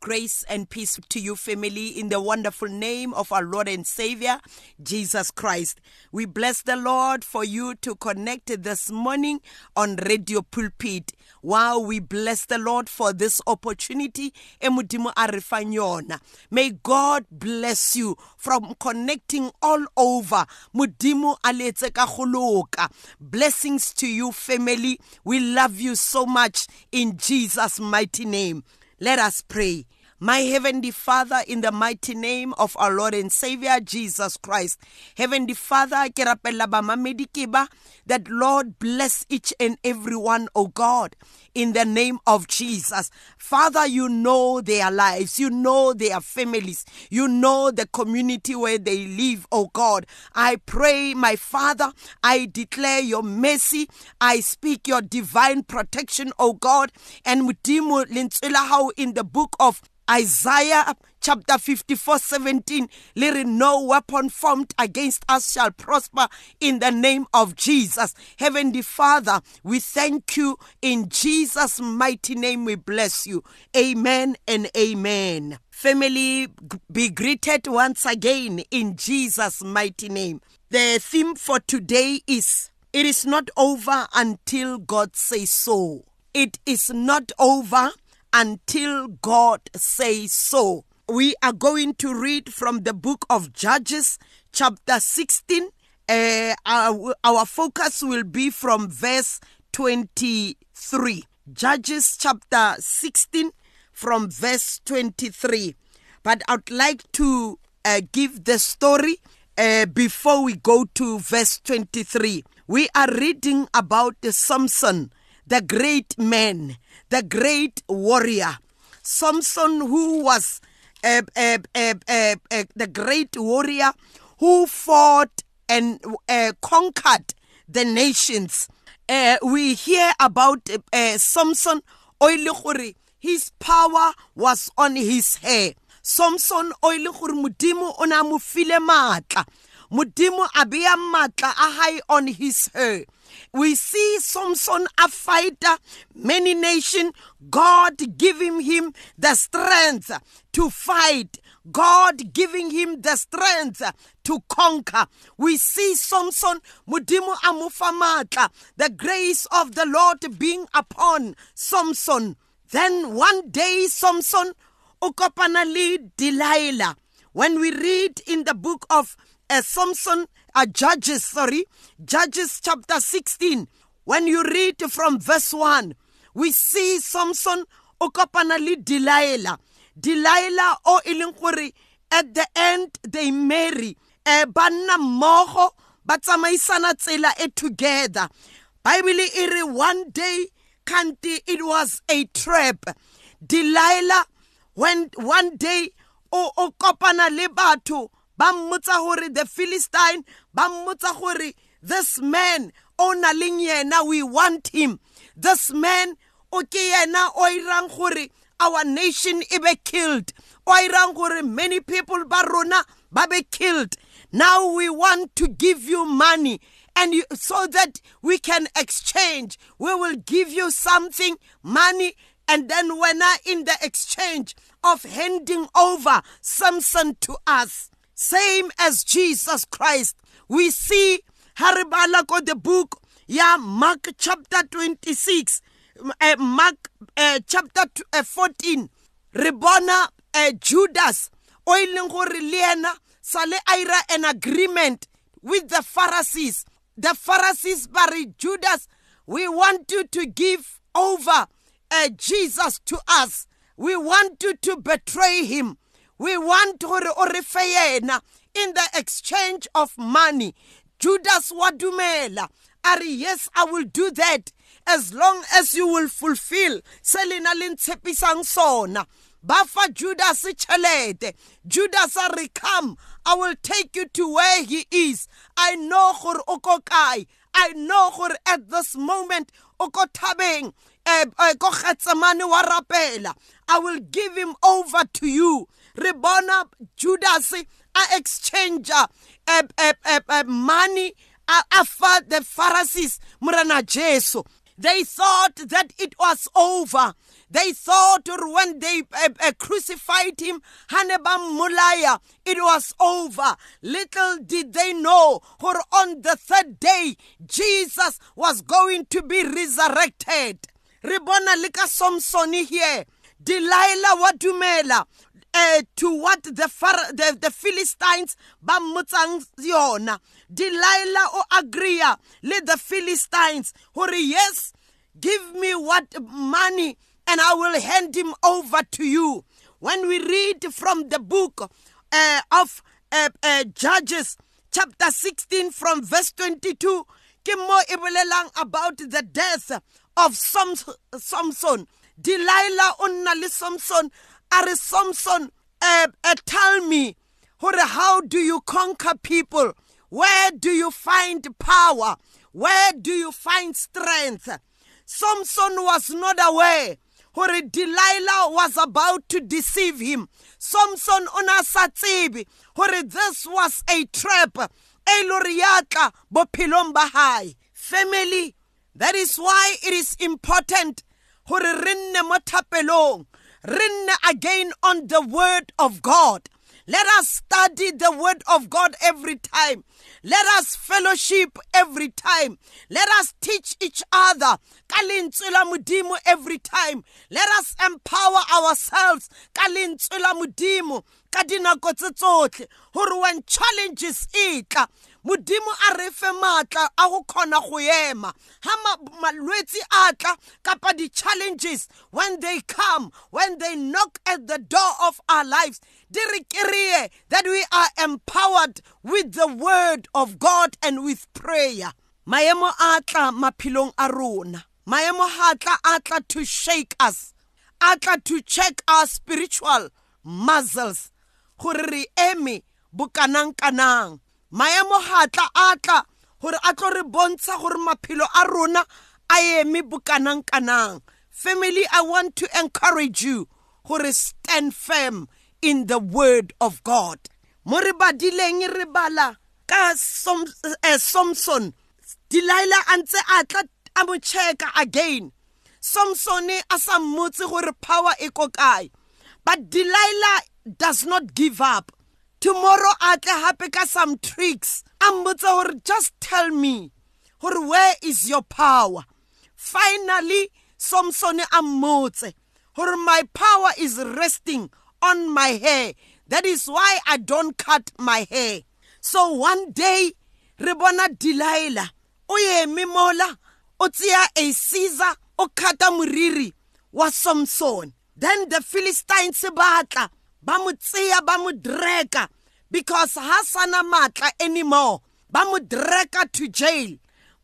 Grace and peace to you, family, in the wonderful name of our Lord and Savior, Jesus Christ. We bless the Lord for you to connect this morning on Radio Pulpit. Wow, we bless the Lord for this opportunity. May God bless you from connecting all over. Blessings to you, family. We love you so much in Jesus' mighty name. Let us pray. My Heavenly Father, in the mighty name of our Lord and Savior Jesus Christ. Heavenly Father, that Lord bless each and every one, oh God, in the name of Jesus. Father, you know their lives, you know their families, you know the community where they live, oh God. I pray, my Father, I declare your mercy, I speak your divine protection, oh God, and in the book of Isaiah chapter 54 17 let it no weapon formed against us shall prosper in the name of Jesus. Heavenly father we thank you. In Jesus mighty name we bless you. Amen and amen. Family be greeted once again in Jesus mighty name. The theme for today is it is not over until God says so. It is not over until God says so. We are going to read from the book of Judges, chapter 16. Uh, our, our focus will be from verse 23. Judges, chapter 16, from verse 23. But I'd like to uh, give the story uh, before we go to verse 23. We are reading about the Samson, the great man the great warrior. Samson, who was uh, uh, uh, the great warrior who fought and conquered the nations. we hear about Samson, his power was on his hair. Samson o ile gore modimo o na mo file matla modimo a beya matla a on his hair we see Samson a fighter, many nation, God giving him the strength to fight. God giving him the strength to conquer. We see Samson mudimu amufa the grace of the Lord being upon Samson. Then one day Samson ukopana Delilah. When we read in the book of uh, Samson uh, Judges, sorry, Judges chapter 16. When you read from verse 1, we see Samson o Delilah. Delilah o leng at the end they marry. Eh ba nna mmogo ba tsela e together. Bible re one day kanti it was a trap. Delilah when one day o o batho ba mmotsa gore the philistine ba mmotsa gore this man o na leng yena we want him. This man o ke yena o irang gore our nation e be killed. O irang gore many people ba rona ba be killed. Now we want to give you money and you, so that we can exchange. We will give you something money and then when I in the exchange of handing over Samson to us same as Jesus Christ. We see Haribala got the book, yeah, Mark chapter 26, uh, Mark uh, chapter uh, 14. Rebona uh, Judas, oiling gore sale ira an agreement with the Pharisees. The Pharisees bari Judas, we want you to give over Jesus to us. We want you to betray him. We want gore o re fe yena in the exchange of money. Judas wa dumela. Are yes, I will do that as long as you will fulfill se lena le ntshepisang sona. Ba fa Judas tšhelete. Judas a re come, I will take you to where he is. I know gore o ko kae. I know gore at this moment o ko thabeng eh, eh, ko getsemane wa rapela. I will give him over to you re bona judas a exchange uh, uh, uh, money a fa the pharisees morena jesu They thought that it was over. They thought when they uh, uh, crucified him, Haneba Mulaya, it was over. Little did they know, for on the third day, Jesus was going to be resurrected. Ribona lika Samson here. Delilah wadumela uh, to what the, the, the Philistines ba motsang yona. Delilah o agree le the Philistines hore yes give me what money and I will hand him over to you. When we read from the book uh, of uh, uh, Judges, chapter 16, from verse 22, ke mo about the death of Samson. Delilah onna le Samson, are Samson, uh, uh, tell me, how do you conquer people? Where do you find power? Where do you find strength? Samson was not aware hore Delilah was about to deceive him. Samson ona sa hore this was a trap e hae. Family, that is why it is important hore re again on the word of God. Let us study the word of God every time. Let us fellowship every time. Let us teach each other. every time. Let us empower ourselves. ka dinako tse tsotlhe gore when challenges e tla modimo a re fe maatla a go kgona go ema. Ha malwetse a tla kapa di-challenges when they come when they knock at the door of our lives di re kry that we are empowered with the word of god and with prayer. Maemo a tla maphelong a rona. Maemo ha tla a tla to shake us a tla to check our spiritual muscles. Gore re eme bokanang-kanang. Maemo ga tla a tla gore a tlo re bontsha gore maphelo a rona a eme bokanang-kanang. Family i want to encourage you gore stand firm in the word of god. Mo re badileng re bala ka eh, samson. Delilah a ntse a tla a mo again. Samson a sa mmotse gore power e ko kae. But delilah does not give up tomorrow a tle hape ka some tricks. A mmotse gore just tell me gore where is your power? Finally samson a mmotse gore my power is resting on my hair. That is why i don't cut my hair. So one day re bona delilah o eme mola o tseya a caesar o kata moriri wa samson. Then the philistines batla ba mo tseya ba mo dreka. Because ha sana matla anymore ba mo dreka to jail.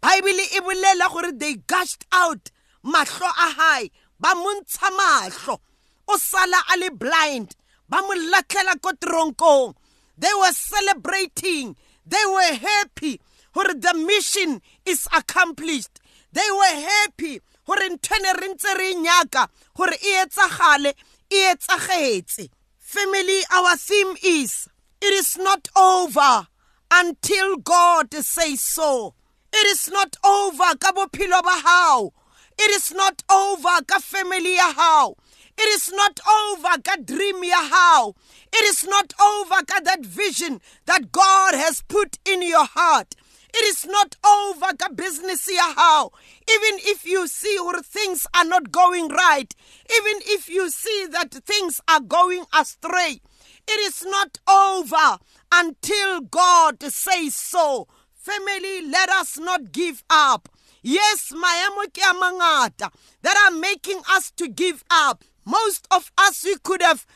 Bible e bolela gore they gushed out mahlo a hae ba mo ntsha mahlo. O sala a le blind ba mo latlhela ko tronkong. They were celebrating they were happy gore the mission is accomplished. They were happy gore nthwene re ntse re nyaka gore e etsagale e etsagetse Family, our theme is it is not over until God says so. It is not over ka bophelo ba hao. It is not over ka family hao. It is not over ka dream ya hao. It is not over ka that vision that God has put in your heart. It is not over ka business ya how. Even if you see or things are not going right, even if you see that things are going astray, it is not over until God says so. Family, let us not give up. Yes, maemo ke mangata that are making us to give up. Most of us we could have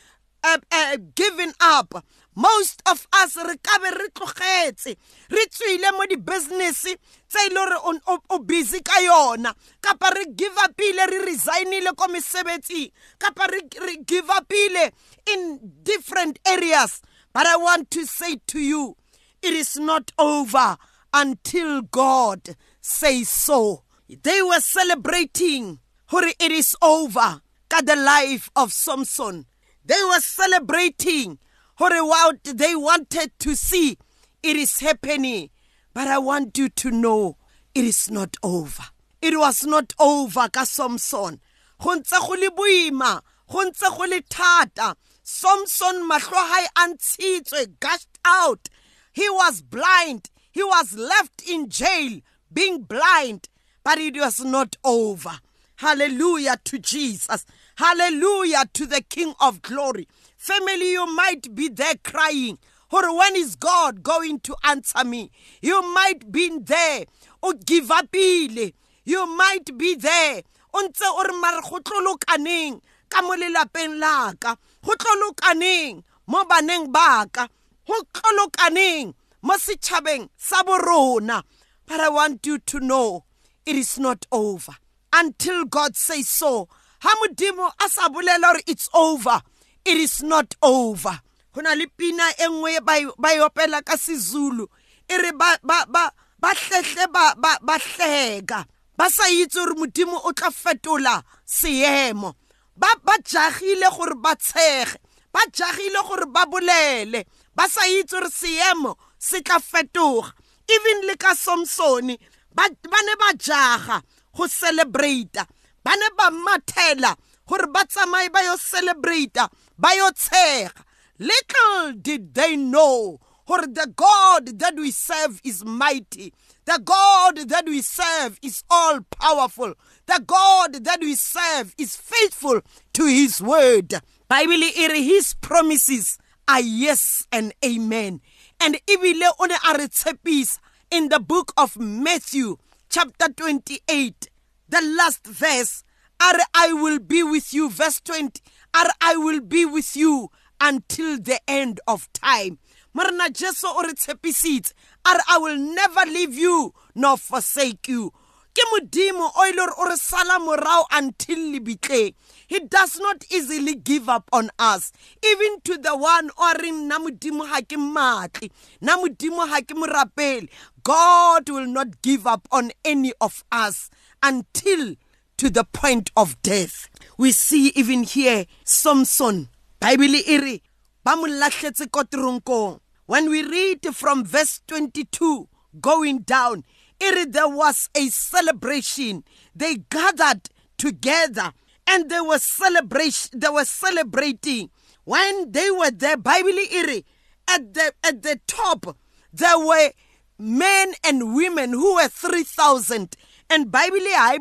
uh, uh, given up most of us re ka be re tlogetse. Re tswile mo di-business tse e le gore o busy ka yona. Kapa re give upile re resignile ko mesebetsing. Kapa re give upile in different areas. But i want to say to you it is not over until god says so. They were celebrating hore it is over ka the life of samson. They were celebrating what they wanted to see it is happening but i want you to know it is not over. It was not over ka samson. Go ntse go le boima go ntse samson mahlo hae a gushed out. He was blind. He was left in jail being blind but it was not over. Hallelujah to jesus. Hallelujah to the king of glory family you might be there crying. Or when is god going to answer me? You might be there o give upile you might be there o ntse o re mare go tlolokaneng ka mo lelapeng la ka. Go tlolokaneng mo baneng ba ka. Go mo sa borona but i want you to know it is not over. Until god says so ha modimo a sa bolela gore it's over it is not over. Go na le pina e nngwe ba e opela ka sezulu. E re ba hlehle ba hleka ba sa itse gore modimo o tla fetola seemo. Ba ba jagile gore ba tshege. Ba jagile gore ba bolele. Ba sa itse gore seemo se tla fetoga. Even le ka samsone ba ne ba jaga go celebrata ba ne ba mathela gore ba tsamaye ba yo celebrata ba yo little did they know gore the god that we serve is mighty. The god that we serve is all powerful. The god that we serve is faithful to his word. Bible his promises are yes and amen. And ebile o ne a in the book of matthew chapter 28 the last verse are i will be with you verse 20 are i will be with you until the end of time. Morena jesu o re tshepisitse i will never leave you nor forsake you. Ke modimo o ile o re sala morao until lebitleng he does not easily give up on us. Even to the one o reng nna modimo ga ke matle nna modimo ga ke morapele god will not give up on any of us until to the point of death. We see even here samson bible toronkong when we read from verse 22 going down it, there was a celebration. They gathered together and they were celebration they were celebrating. When they were there bible iri at the at the top there were men and women who were 3000 and bible ha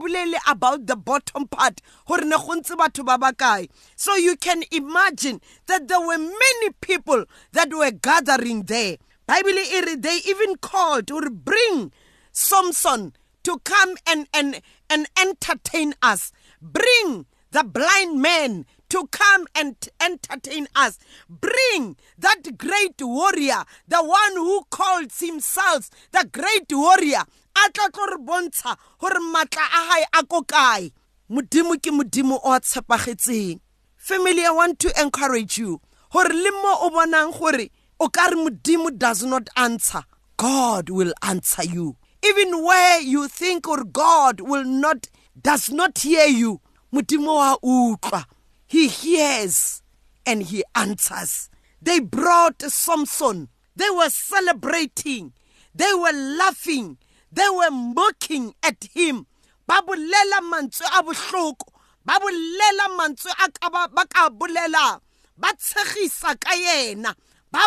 about the bottom part. Ne batho ba bakae so you can imagine that there were many people that were gathering there. Bible they even called or bring samson to come and, and, and entertain us. Bring the blind man to come and entertain us. Bring that great warrior, the one who calls himself the great warrior, a tla tlo re bontsha gore matla a hae a ko kae. Modimo ke modimo o a tshepagetseng. Family i want to encourage you. Gore le mo o bonang gore o ka re modimo does not answer god will answer you. Even where you think or god will not does not hear you modimo wa utlwa. He hears and he answers. They brought samson. They were celebrating. They were laughing they were mocking at him. Ba bolela mantswe a bohloko. Ba bolela mantswe a ka ba ka bolelang ba tshegisa ka yena. Ba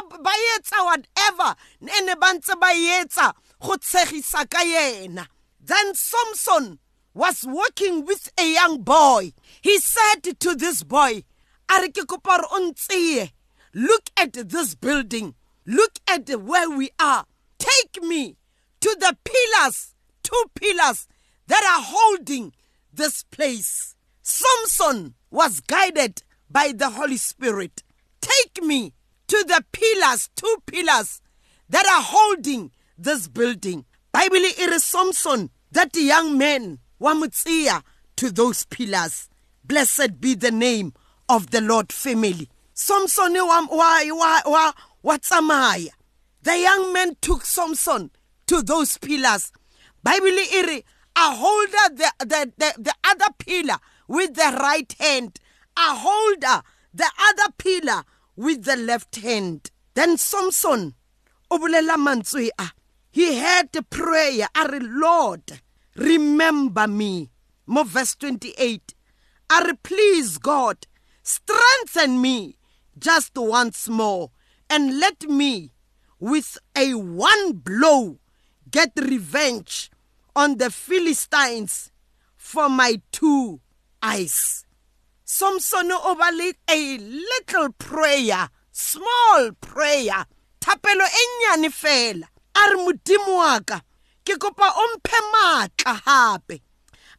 etsa whatever ene ba ntse ba etsa go tshegisa ka yena. Then samson was walking with a young boy. He said to this boy a re ke kopa gore o ntseye. Look at this building. Look at where we are. Take me to the pillars, two pillars that are holding this place. Samson was guided by the Holy Spirit. Take me to the pillars, two pillars that are holding this building. Bible it is Samson, that the young man, Wamutsia, to those pillars. Blessed be the name of the Lord family. Samson wa wa wa wa The young man took Samson to those pillars. Bible e a holder the, the, the, the other pillar with the right hand. A holder the other pillar with the left hand. Then samson o bolela a he had a prayer a lord remember me. Mo verse 28 a please god strengthen me just once more and let me with a one blow get revenge on the philistines for my two eyes. Samson o ba le a little prayer small prayer. Thapelo e nnyane fela. A re modimo wa ka ke kopa o mphe maatla gape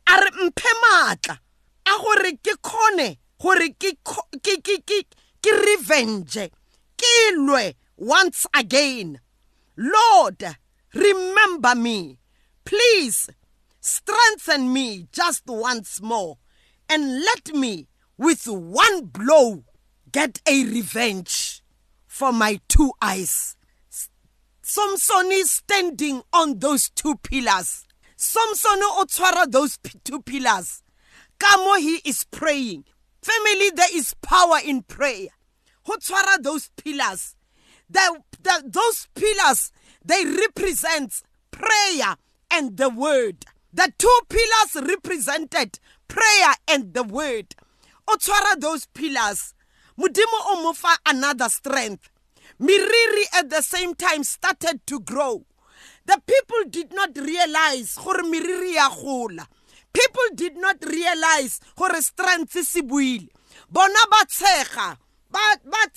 a re mphe maatla a gore ke kgone gore ke revenge ke lwe once again. Lord remember me please strengthen me just once more and let me with one blow get a revenge for my two eyes Samson is standing on those two pillars. Samson o tshwara those two pillars. Kamo he is praying. Family, there is power in prayer. Ho tshwara those pillars. The, the, those pillars, they represent prayer and the word. The two pillars represented prayer and the word. O tshwara those pillars. Mudimo o mofa another strength. Miriri at the same time started to grow. The people did not realize gore miriri ya. People did not realize gore strength se buile. Bona ba tshega, ba ba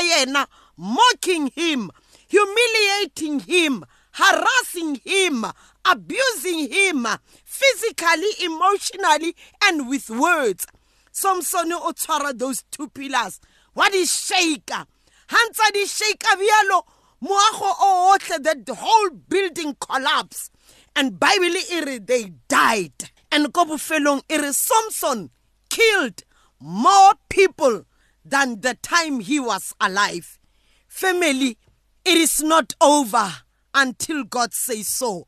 yena, mocking him, humiliating him, harassing him, abusing him physically, emotionally and with words. Samson o tshwara those two pillars. What is shaker? hantsa di shake bjalo moago o otlhe the whole building collapse and bible re they died and ko bofelong e re samson killed more people than the time he was alive family it is not over until god says so.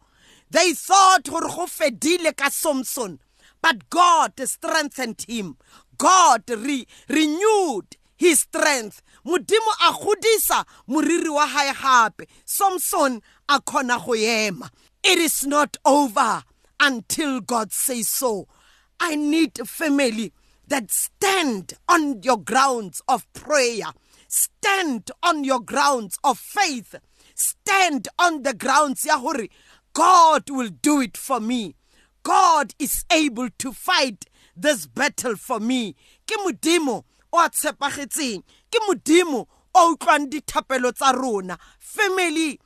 They thought gore go fedile ka samson but god strengthened him. God re renewed his strength. Modimo a godisa moriri wa hae samson a kgona go ema. It is not over until god says so. I need a family that stand on your grounds of prayer stand on your grounds of faith. Stand on the grounds ya gore god will do it for me. God is able to fight this battle for me. Ke modimo o a tshepagetseng. Ke modimo o utlwang dithapelo tsa rona. Family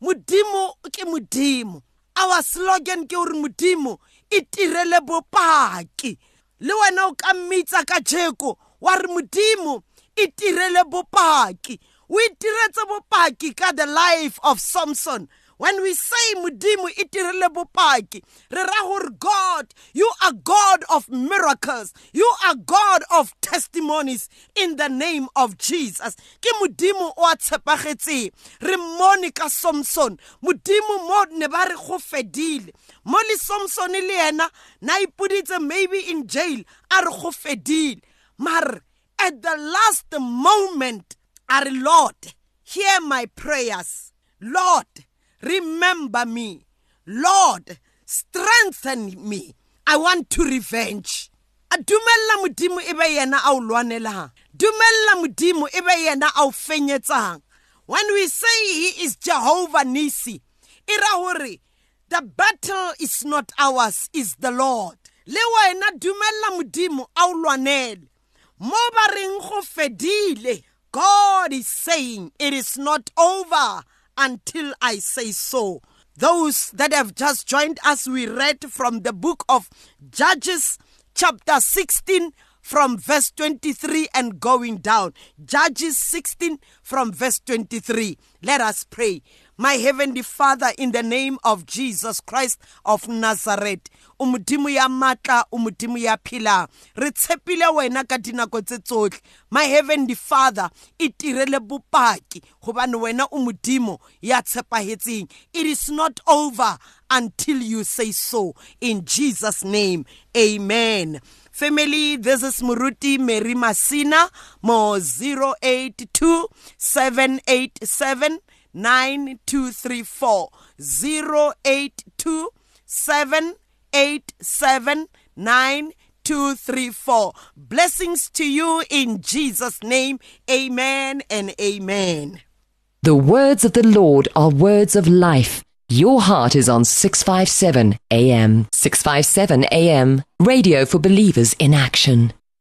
modimo ke modimo. Our slogan ke gore modimo e tirele bopaki. Le wena o ka mmitsa ka jeko wa re modimo e tirele bopaki. O itiretse bopaki ka the life of samson. When we say modimo itirele bopaki re god you are god of miracles. You are god of testimonies in the name of jesus. Ke modimo o a tshepagetseng re mmone ka samson. Modimo mo ne ba re go fedile. Mo le samson le yena na maybe in jail a re go fedile. Mar at the last moment our lord hear my prayers lord remember me. Lord, strengthen me. I want to revenge. a dumella modimo e yena a o yena when we say he is jehovah nissi e the battle is not ours is the lord le wena dumella modimo a o lwanele mo ba reng go fedile god is saying it is not over until I say so. Those that have just joined us, we read from the book of Judges, chapter 16, from verse 23 and going down. Judges 16, from verse 23. Let us pray. My heavenly Father, in the name of Jesus Christ of Nazareth, o ya matla o ya phela re tshepile wena ka dinako tse my heavenly father e tirele bopaki gobane wena o modimo ya tshepagetseng it is not over until you say so. In jesus name amen. Family this is muruti mary masina mo 082 787 9234 082 787 Blessings to you in Jesus' name. Amen and amen. The words of the Lord are words of life. Your heart is on 657 AM. 657 AM. Radio for believers in action.